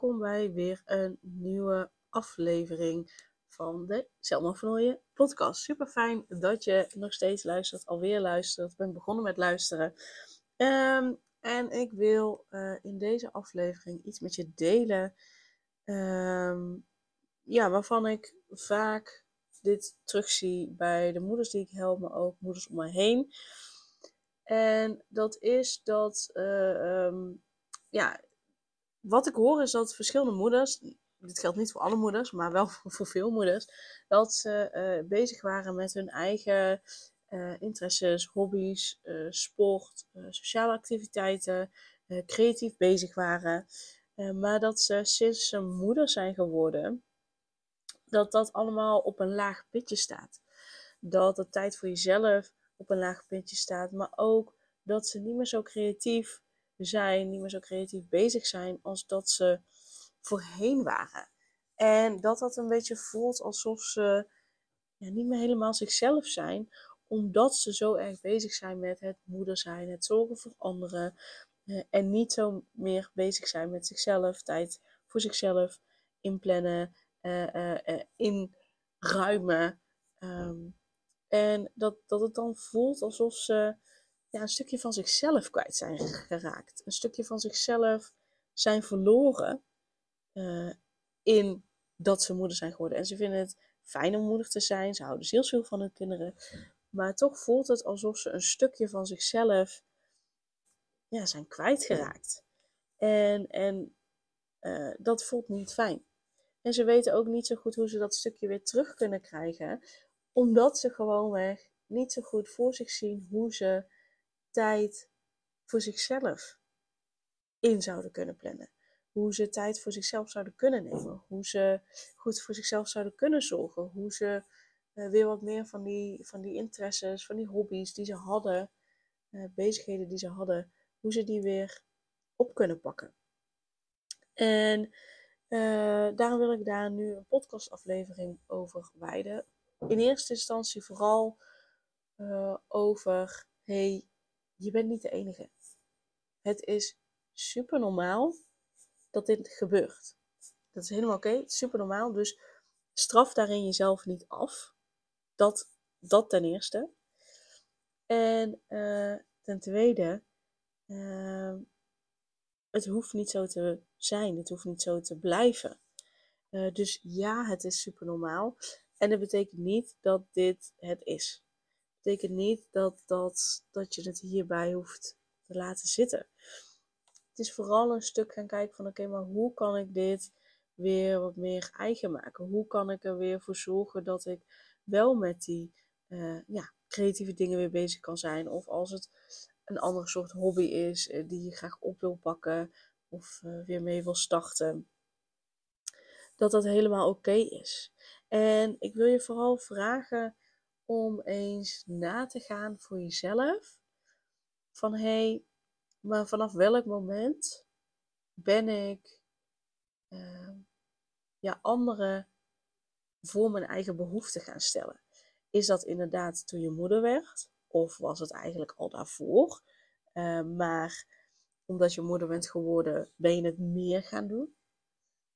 Welkom bij weer een nieuwe aflevering van de Selma van podcast. Super fijn dat je nog steeds luistert, alweer luistert. Ik ben begonnen met luisteren. Ehm, en ik wil eh, in deze aflevering iets met je delen. ehm, ja, waarvan ik vaak dit terugzie bij de moeders die ik help, maar ook moeders om me heen. En dat is dat, eh, ehm, ja, wat ik hoor is dat verschillende moeders, dit geldt niet voor alle moeders, maar wel voor veel moeders, dat ze eh, bezig waren met hun eigen eh, interesses, hobby's, eh, sport, sociale activiteiten, creatief bezig waren. Maar dat ze sinds ze moeder zijn geworden, dat dat allemaal op een laag pitje staat. Dat de tijd voor jezelf op een laag pitje staat, maar ook dat ze niet meer zo creatief zijn, niet meer zo creatief bezig zijn als dat ze voorheen waren. En dat dat een beetje voelt alsof ze ja, niet meer helemaal zichzelf zijn, omdat ze zo erg bezig zijn met het moeder zijn, het zorgen voor anderen. eh, en niet zo meer bezig zijn met zichzelf, tijd voor zichzelf inplannen, eh, eh, inruimen. Ehm, en dat, dat het dan voelt alsof ze een stukje van zichzelf kwijt zijn geraakt. Een stukje van zichzelf zijn verloren eh, in dat ze moeder zijn geworden. En ze vinden het fijn om moeder te zijn. Ze houden zielsveel van hun kinderen. Maar toch voelt het alsof ze een stukje van zichzelf ja, zijn kwijtgeraakt. En, en eh, dat voelt niet fijn. En ze weten ook niet zo goed hoe ze dat stukje weer terug kunnen krijgen. Omdat ze gewoonweg niet zo goed voor zich zien hoe ze tijd voor zichzelf in zouden kunnen plannen. Hoe ze tijd voor zichzelf zouden kunnen nemen. Hoe ze goed voor zichzelf zouden kunnen zorgen. Hoe ze eh, weer wat meer van die, van die interesses, van die hobby's die ze hadden, eh, bezigheden die ze hadden, hoe ze die weer op kunnen pakken. En eh, daarom wil ik daar nu een podcastaflevering over wijden. In eerste instantie vooral over, hey, je bent niet de enige. Het is super normaal dat dit gebeurt. Dat is helemaal oké, super normaal. Dus straf daarin jezelf niet af. Dat, dat ten eerste. En eh, ten tweede, eh, het hoeft niet zo te zijn. Het hoeft niet zo te blijven. Eh, dus ja, het is super normaal. En dat betekent niet dat dit het is. Betekent niet dat, dat, dat je het hierbij hoeft te laten zitten. Het is vooral een stuk gaan kijken van oké, maar hoe kan ik dit weer wat meer eigen maken? Hoe kan ik er weer voor zorgen dat ik wel met die eh, ja, creatieve dingen weer bezig kan zijn? Of als het een andere soort hobby is eh, die je graag op wil pakken of eh, weer mee wil starten, dat dat helemaal oké is. En ik wil je vooral vragen om eens na te gaan voor jezelf. Van hé, hey, maar vanaf welk moment ben ik uh, ja, anderen voor mijn eigen behoeften gaan stellen? Is dat inderdaad toen je moeder werd? Of was het eigenlijk al daarvoor? Uh, maar omdat je moeder bent geworden, ben je het meer gaan doen?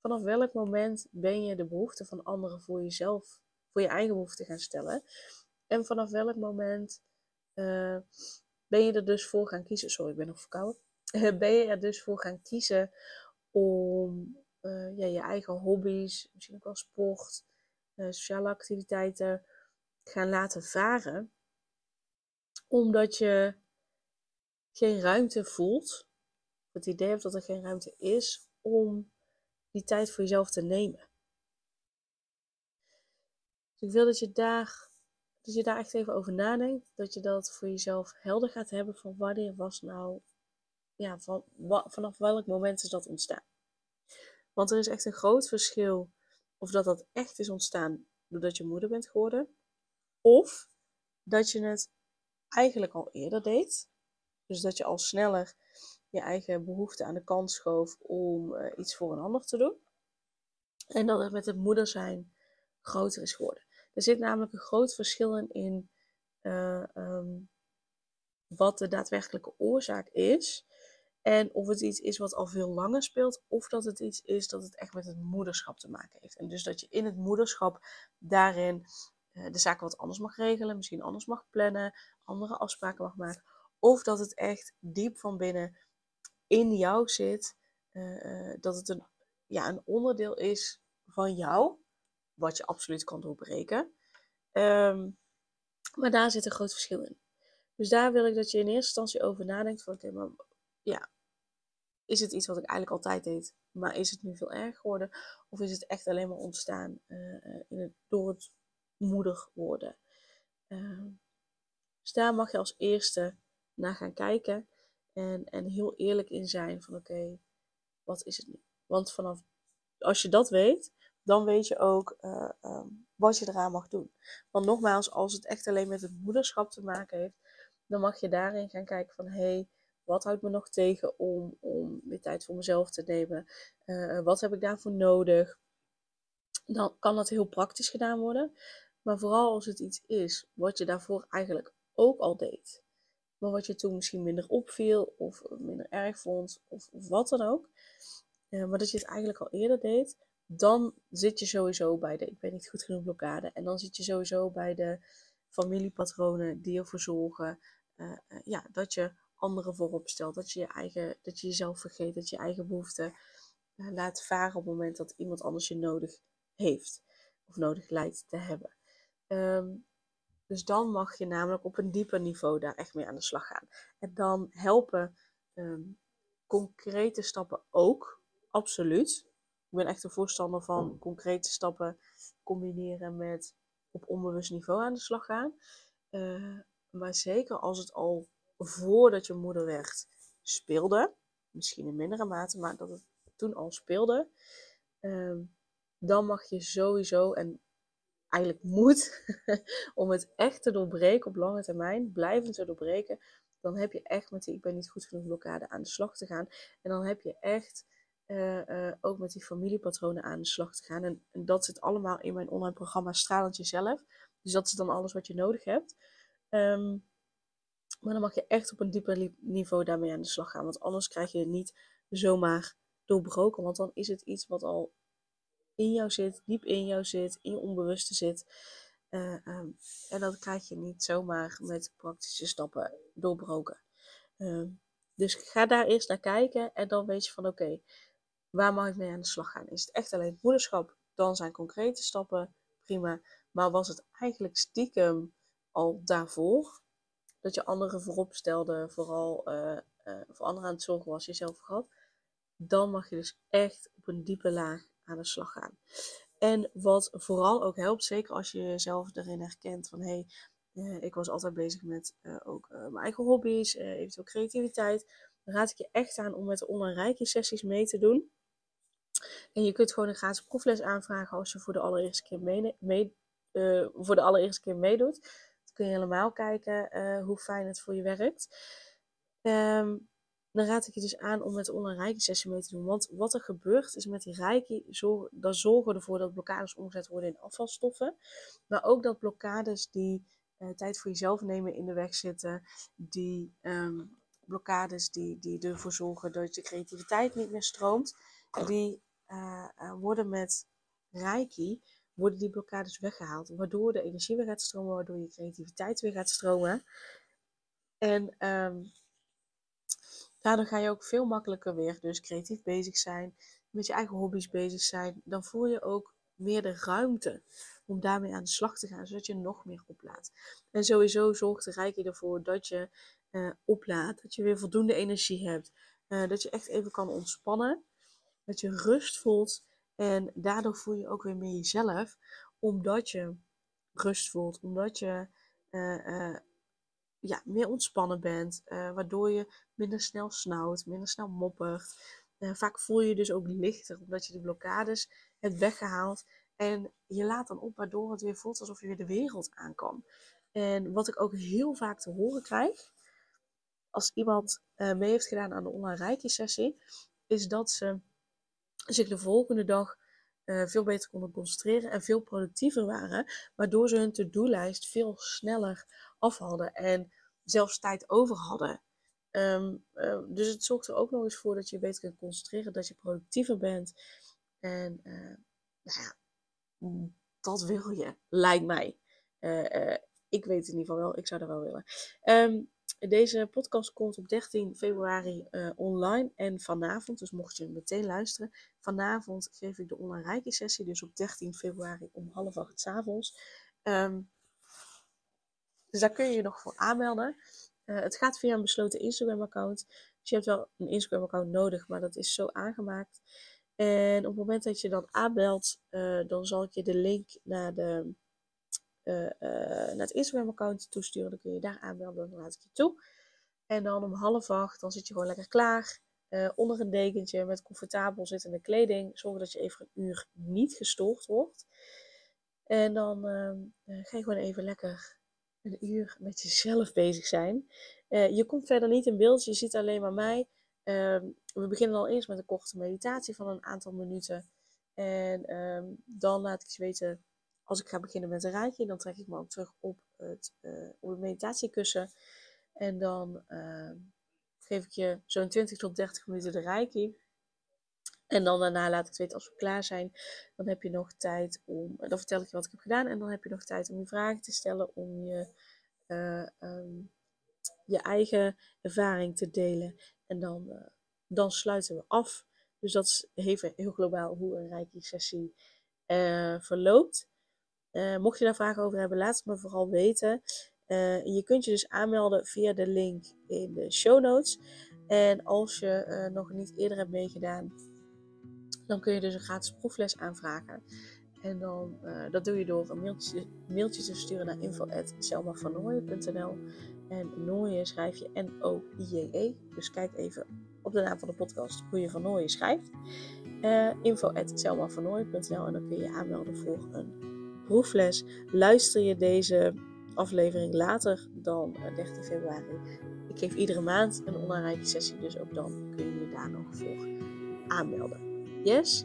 Vanaf welk moment ben je de behoeften van anderen voor jezelf, voor je eigen behoeften gaan stellen? En vanaf welk moment uh, ben je er dus voor gaan kiezen? Sorry, ik ben nog verkouden. ben je er dus voor gaan kiezen om uh, ja, je eigen hobby's, misschien ook wel sport, uh, sociale activiteiten gaan laten varen? Omdat je geen ruimte voelt, het idee hebt dat er geen ruimte is om die tijd voor jezelf te nemen. Dus ik wil dat je daar, dat je daar echt even over nadenkt. Dat je dat voor jezelf helder gaat hebben van wanneer was nou, ja, van, vanaf welk moment is dat ontstaan. Want er is echt een groot verschil of dat dat echt is ontstaan doordat je moeder bent geworden. Of dat je het eigenlijk al eerder deed. Dus dat je al sneller je eigen behoefte aan de kant schoof om uh, iets voor een ander te doen. En dat het met het moeder zijn groter is geworden. Er zit namelijk een groot verschil in, uh, um, wat de daadwerkelijke oorzaak is. En of het iets is wat al veel langer speelt, of dat het iets is dat het echt met het moederschap te maken heeft. En dus dat je in het moederschap daarin uh, de zaken wat anders mag regelen, misschien anders mag plannen, andere afspraken mag maken. Of dat het echt diep van binnen in jou zit, uh, dat het een, ja, een onderdeel is van jou, wat je absoluut kan doorbreken. Um, maar daar zit een groot verschil in. Dus daar wil ik dat je in eerste instantie over nadenkt van oké, maar ja, is het iets wat ik eigenlijk altijd deed, maar is het nu veel erger geworden? Of is het echt alleen maar ontstaan uh, in het, door het moedig worden? Uh, dus daar mag je als eerste naar gaan kijken en, en heel eerlijk in zijn van oké, wat is het nu? Want vanaf als je dat weet, dan weet je ook uh, um, wat je eraan mag doen. Want nogmaals, als het echt alleen met het moederschap te maken heeft, dan mag je daarin gaan kijken van hé, hey, wat houdt me nog tegen om, om weer tijd voor mezelf te nemen? Uh, wat heb ik daarvoor nodig? Dan kan dat heel praktisch gedaan worden. Maar vooral als het iets is wat je daarvoor eigenlijk ook al deed. Maar wat je toen misschien minder opviel of minder erg vond of, wat dan ook. Uh, maar dat je het eigenlijk al eerder deed dan zit je sowieso bij de ik ben niet goed genoeg blokkade. En dan zit je sowieso bij de familiepatronen die ervoor zorgen uh, uh, ja, dat je anderen voorop stelt. Dat je, je eigen, dat je jezelf vergeet, dat je je eigen behoeften uh, laat varen op het moment dat iemand anders je nodig heeft. Of nodig lijkt te hebben. Um, dus dan mag je namelijk op een dieper niveau daar echt mee aan de slag gaan. En dan helpen um, concrete stappen ook, absoluut ik ben echt een voorstander van hmm. concrete stappen combineren met op onbewust niveau aan de slag gaan. Uh, maar zeker als het al voordat je moeder werd speelde, misschien in mindere mate, maar dat het toen al speelde, uh, dan mag je sowieso en eigenlijk moet om het echt te doorbreken op lange termijn, blijvend te doorbreken, dan heb je echt met die ik ben niet goed genoeg blokkade aan de slag te gaan. En dan heb je echt uh, ook met die familiepatronen aan de slag te gaan. En, dat zit allemaal in mijn online programma Stralend Jezelf. Dus dat is dan alles wat je nodig hebt. Um, maar dan mag je echt op een dieper niveau daarmee aan de slag gaan. Want anders krijg je het niet zomaar doorbroken. Want dan is het iets wat al in jou zit, diep in jou zit, in je onbewuste zit. Uh, um, en dat krijg je niet zomaar met praktische stappen doorbroken. Um, dus ga daar eerst naar kijken en dan weet je van oké, Waar mag ik mee aan de slag gaan? Is het echt alleen moederschap? Dan zijn concrete stappen prima. Maar was het eigenlijk stiekem al daarvoor? Dat je anderen voorop stelde, vooral uh, uh, voor anderen aan het zorgen was, jezelf gehad. Dan mag je dus echt op een diepe laag aan de slag gaan. En wat vooral ook helpt, zeker als je jezelf erin herkent van hé, hey, uh, ik was altijd bezig met ook mijn eigen hobby's, eventueel creativiteit. Dan raad ik je echt aan om met de online sessies mee te doen. En je kunt gewoon een gratis proefles aanvragen als je voor de allereerste keer, mee, uh, voor de allereerste keer meedoet. Dan kun je helemaal kijken uh, hoe fijn het voor je werkt. Um, dan raad ik je dus aan om met de online reiki sessie mee te doen. Want wat er gebeurt is met die reiki, dan zorgen we ervoor dat blokkades omgezet worden in afvalstoffen. Maar ook dat blokkades die uh, tijd voor jezelf nemen in de weg zitten, die um, blokkades die, die ervoor zorgen dat je creativiteit niet meer stroomt, die uh, worden met Reiki, worden die blokkades weggehaald. Waardoor de energie weer gaat stromen, waardoor je creativiteit weer gaat stromen. En um, daardoor ga je ook veel makkelijker weer dus creatief bezig zijn, met je eigen hobby's bezig zijn. Dan voel je ook meer de ruimte om daarmee aan de slag te gaan, zodat je nog meer oplaat. En sowieso zorgt de Reiki ervoor dat je uh, oplaat, dat je weer voldoende energie hebt, dat je echt even kan ontspannen. Dat je rust voelt. En daardoor voel je ook weer meer jezelf. Omdat je rust voelt. Omdat je uh, uh, ja, meer ontspannen bent. Uh, waardoor je minder snel snauwt. Minder snel moppert. Vaak voel je dus ook lichter, omdat je die blokkades hebt weggehaald. En je laat dan op, waardoor het weer voelt alsof je weer de wereld aan kan. En wat ik ook heel vaak te horen krijg, als iemand mee heeft gedaan aan de online reiki-sessie, is dat ze zich de volgende dag uh, veel beter konden concentreren en veel productiever waren, waardoor ze hun to-do-lijst veel sneller af hadden en zelfs tijd over hadden. Um, uh, dus het zorgt er ook nog eens voor dat je beter kunt concentreren, dat je productiever bent. En uh, nou ja, dat wil je, lijkt mij. ik weet het in ieder geval wel, ik zou dat wel willen. Um, deze podcast komt op 13 februari uh, online en vanavond, dus mocht je meteen luisteren, vanavond geef ik de online reiki sessie, dus op 13 februari om half acht s avonds. Um, dus daar kun je je nog voor aanmelden. Uh, het gaat via een besloten Instagram account. Dus je hebt wel een Instagram account nodig, maar dat is zo aangemaakt. En op het moment dat je dan aanbelt, uh, dan zal ik je de link naar de uh, naar het Instagram-account toesturen. Dan kun je daar aanmelden, dan laat ik je toe. En dan om half acht, dan zit je gewoon lekker klaar. Uh, onder een dekentje met comfortabel zittende kleding. Zorg dat je even een uur niet gestoord wordt. En dan ehm, ga je gewoon even lekker een uur met jezelf bezig zijn. je komt verder niet in beeld, je ziet alleen maar mij. Ehm, we beginnen al eerst met een korte meditatie van een aantal minuten. En um, dan laat ik je weten als ik ga beginnen met een raadje, dan trek ik me ook terug op het, uh, meditatiekussen. En dan uh, geef ik je zo'n 20 tot 30 minuten de reiki. En dan daarna laat ik het weten als we klaar zijn. Dan heb je nog tijd om. Dan vertel ik je wat ik heb gedaan. En dan heb je nog tijd om je vragen te stellen. Om je, um, je eigen ervaring te delen. En dan, dan sluiten we af. Dus dat is even heel globaal hoe een reiki sessie verloopt. Uh, mocht je daar vragen over hebben, laat het me vooral weten. Uh, je kunt je dus aanmelden via de link in de show notes. En als je uh, nog niet eerder hebt meegedaan, dan kun je dus een gratis proefles aanvragen. En dan, dat doe je door een mailtje, mailtje te sturen naar info.selmavanooien.nl En Nooien schrijf je N-O-I-J-E. Dus kijk even op de naam van de podcast hoe je Van Nooien schrijft. Uh, En dan kun je je aanmelden voor een proefles. Luister je deze aflevering later dan 13 eh, februari. Ik geef iedere maand een online sessie, dus ook dan kun je je daar nog voor aanmelden. Yes?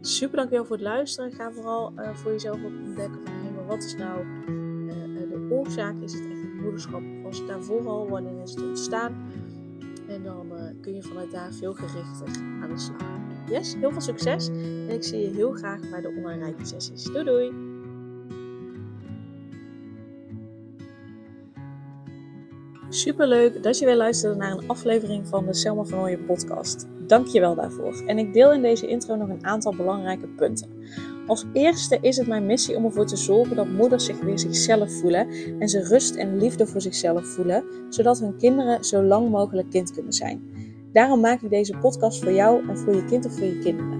Super dankjewel voor het luisteren. Ga vooral uh, voor jezelf ook ontdekken van maar wat is nou uh, de oorzaak? Is het echt het moederschap? Was het daarvoor al? Wanneer is het ontstaan? En dan kun je vanuit daar veel gerichter aan de slag. Yes, heel veel succes. En ik zie je heel graag bij de online sessies. Doei doei! Super leuk dat je weer luisterde naar een aflevering van de Selma van Ooyen podcast. Dank je wel daarvoor. En ik deel in deze intro nog een aantal belangrijke punten. Als eerste is het mijn missie om ervoor te zorgen dat moeders zich weer zichzelf voelen en ze rust en liefde voor zichzelf voelen, zodat hun kinderen zo lang mogelijk kind kunnen zijn. Daarom maak ik deze podcast voor jou en voor je kind of voor je kinderen.